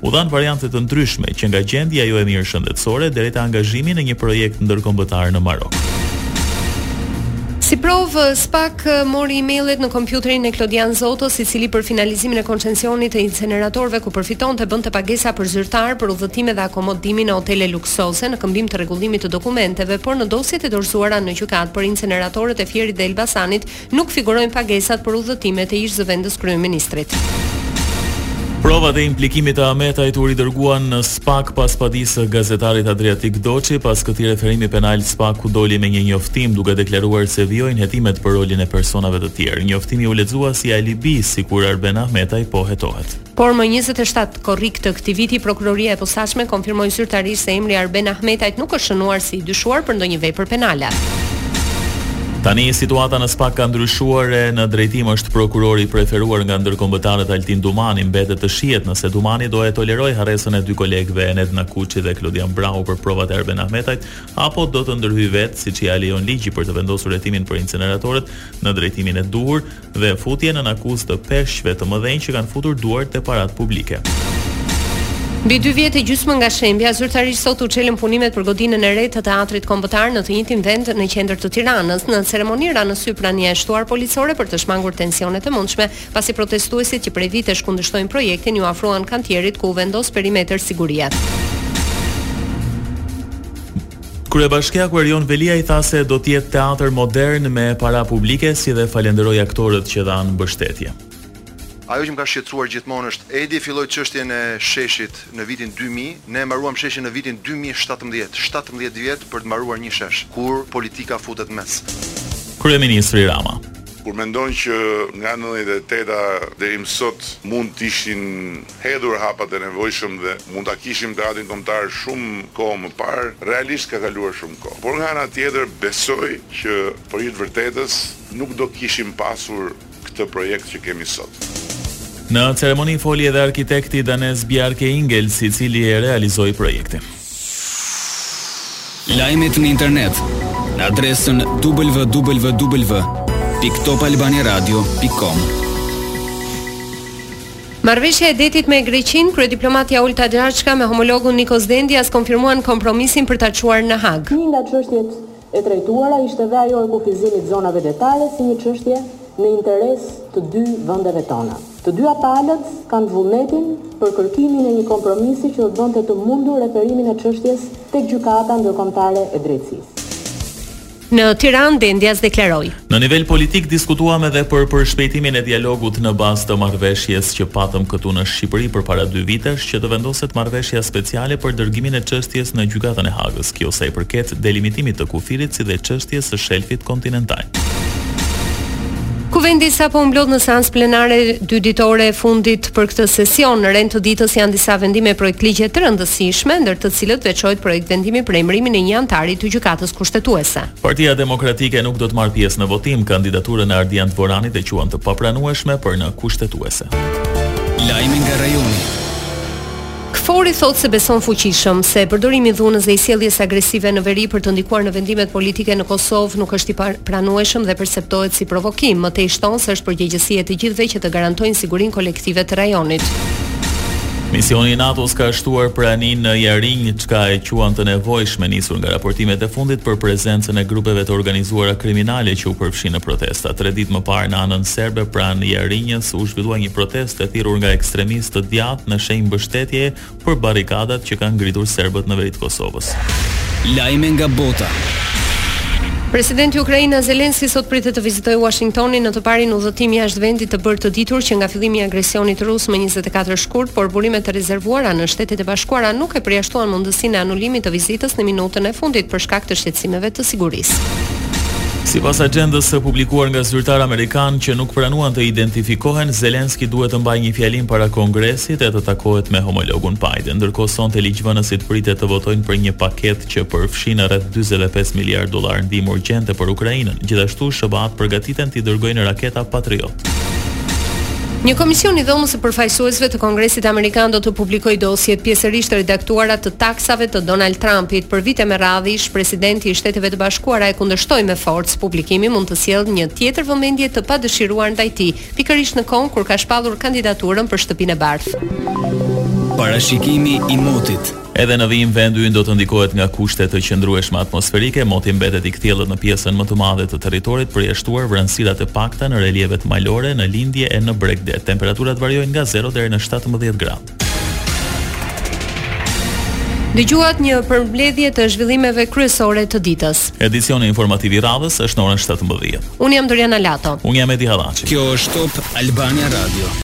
U dhanë variante të ndryshme, që nga gjendja jo e mirë shëndetësore deri te angazhimi në një projekt ndërkombëtar në Marok. Si provë, SPAK mori emailet në kompjuterin e Klodian Zotos, i cili për finalizimin e koncensionit të inceneratorëve ku përfitonte bënte pagesa për zyrtarë për udhëtime dhe akomodimin në hotele luksoze në këmbim të rregullimit të dokumenteve, por në dosjet e dorëzuara në gjykatë për inceneratorët e Fierit dhe Elbasanit Nuk figurojnë pagesat për udhëtimet e ish-zëvendëskryeministrit. Provat e implikimit të Ahmetajt u ridërguan në SPAK pas padisë së gazetarit Adriatik Doçi, pas këtij referimi penal SPAK-u doli me një njoftim duke deklaruar se vijojnë hetimet për rolin e personave të tjerë. Njoftimi u lexua si alibi sikur Arben Ahmetaj po hetohet. Por më njëzet e shtatë korrik të këtij viti, Prokuroria e Posaçme konfirmoi zyrtarisht se emri i Arben Ahmetajt nuk është shënuar si i dyshuar për ndonjë vepër penale. Tani situata në SPAK ka ndryshuar e në drejtim është prokurori i preferuar nga ndërkombëtarët Altin Dumani, mbetet të shihet nëse Dumani do e tolerojë harresën e dy kolegëve Ened Nakuçi dhe Klodian Braho për provat e Arben Ahmetajt apo do të ndërhyjë vetë, siç ia lejon ligji për të vendosur hetimin për inceneratorët në drejtimin e duhur, dhe futje nën akuzë të peshqve të mëdhenj që kanë futur duart te paratë publike. Mbi dy vjet e gjysmë nga shembja, zyrtarisht sot u çelën punimet për godinën e re të Teatrit Kombëtar në të njëjtin vend në qendër të Tiranës. Në ceremoni ra në sy prania e shtuar policore për të shmangur tensionet e mundshme, pasi protestuesit që prej vitesh kundërshtojnë projektin iu afruan kantierit ku u vendos perimetër sigurie. Kryebashkiaku Erion Veliaj tha se do të jetë teatër modern me para publike si dhe falenderoi aktorët që dhanë mbështetje. Ajo që më ka shqetësuar gjithmonë është, Edi filloi çështjen e sheshit në vitin dy mijë, ne e mbaruam sheshin në vitin dy mijë e shtatëmbëdhjetë, shtatëmbëdhjetë vjet për të mbaruar një shesh, kur politika futet mes. Kryeministri Rama. Kur mendon që nga nëntëdhjetë e teta deri më sot mund të ishin hedhur hapat e nevojshëm dhe mund ta kishim teatrin kombëtar shumë kohë më parë, realisht ka kaluar shumë kohë. Por nga ana tjetër besoj që për hir të vërtetës nuk do kishim pasur këtë projekt që kemi sot. Në ceremoni foli edhe arkitekti danez Bjarke Ingels, i cili e realizoi projektin. Lajmet në internet në adresën www.topalbaniradio.com. Marrëveshja e detit me Greqinë, kryediplomatja Olta Xhaçka me homologun Nikos Dendias konfirmuan kompromisin për ta çuar në Hagë. Një nga çështjet e trajtuara ishte dhe ajo e kufizimit zonave detare si një çështje në interes të dy vendeve tona. Të dyja palët kanë vullnetin për kërkimin e një kompromisi që do të bënte të mundur referimin e çështjes tek Gjykata Ndërkombëtare e Drejtësisë. Në Tiranë, Dendjas deklaroi. Në nivel politik diskutuam edhe për përshpejtimin e dialogut në bazë të marrëveshjes që patëm këtu në Shqipëri përpara dy vitesh që të vendoset marrëveshja speciale për dërgimin e çështjes në Gjykatën e Hagës, kjo sa i përket delimitimit të kufirit si dhe çështjes së shelfit kontinental. Kuvendi sapo u mblodh në seancë plenare dy ditore e fundit për këtë sesion, në rend të ditës janë disa vendime e projektligje të rëndësishme, ndër të cilët veçohet projektvendimi për emërimin e një anëtari të gjykatës Kushtetuese. Partia Demokratike nuk do të marrë pjesë në votim, kandidaturën e Ardian Dvoranit e quan të papranueshme për në Kushtetuese. Lajme nga rajoni. KFOR-i thotë se beson fuqishëm se përdorimi i dhunës dhe i sjelljes agresive në veri për të ndikuar në vendimet politike në Kosovë nuk është i pranueshëm dhe perceptohet si provokim, më tej shton se është përgjegjësi e të gjithëve që të garantojnë sigurinë kolektive të rajonit. Misioni i NATO-s ka shtuar praninë në Jarinjë, çka e quan të nevojshme, nisur nga raportimet e fundit për prezencën e grupeve të organizuara kriminale që u përfshinë në protesta. Tre ditë më parë në anën serbe pranë Jarinjës u zhvillua një protestë e thirrur nga ekstremistë të djathtë në shenjë mbështetjeje për barrikadat që kanë ngritur serbët në veri të Kosovës. Lajme nga bota. Presidenti i Ukrainës Zelensky sot pritet të vizitojë Uashingtonin në të parin udhëtim jashtë vendit të bërë të ditur që nga fillimi i agresionit rus më 24 shkurt, por burime të rezervuara në Shtetet e Bashkuara nuk e përjashtuan mundësinë e anulimit të vizitës në minutën e fundit për shkak të shqetësimeve të sigurisë. Sipas axhendës së publikuar nga zyrtarë amerikanë që nuk pranuan të identifikohen, Zelensky duhet të mbajë një fjalim para Kongresit e të takohet me homologun Dhe ndërkohë sonte ligjvënësit pritet të votojnë për një paketë që përfshin rreth dyzet e pesë miliardë dollarë ndihmë urgjente për Ukrainën. Gjithashtu, SHBA-të përgatiten t'i dërgojnë raketa Patriot. Një komision i Dhomës së Përfaqësuesve të Kongresit amerikan do të publikojë dosjet pjesërisht të redaktuara të taksave të Donald Trumpit. Për vite me radhë, ish-presidenti i Shteteve të Bashkuara e kundërshtoi me forcë. Publikimi mund të sjellë një tjetër vëmendje të padëshiruar ndaj tij, pikërisht në kohën kur ka shpallur kandidaturën për Shtëpinë e Bardhë. Parashikimi i motit. Edhe në vijim vendi ynë do të ndikohet nga kushte të qëndrueshme atmosferike, moti mbetet i kthjellët në pjesën më të madhe të territorit, përjashtuar vranësira të pakta në relievet malore, në lindje e në bregdet. Temperaturat variojnë nga zero deri në shtatëmbëdhjetë gradë. Dëgjuat një përmbledhje të zhvillimeve kryesore të ditës. Edicioni informativ i radhës është në orën 17. Unë jam Doriana Lato. Unë jam Edi Hallaçi. Kjo është Top Albania Radio.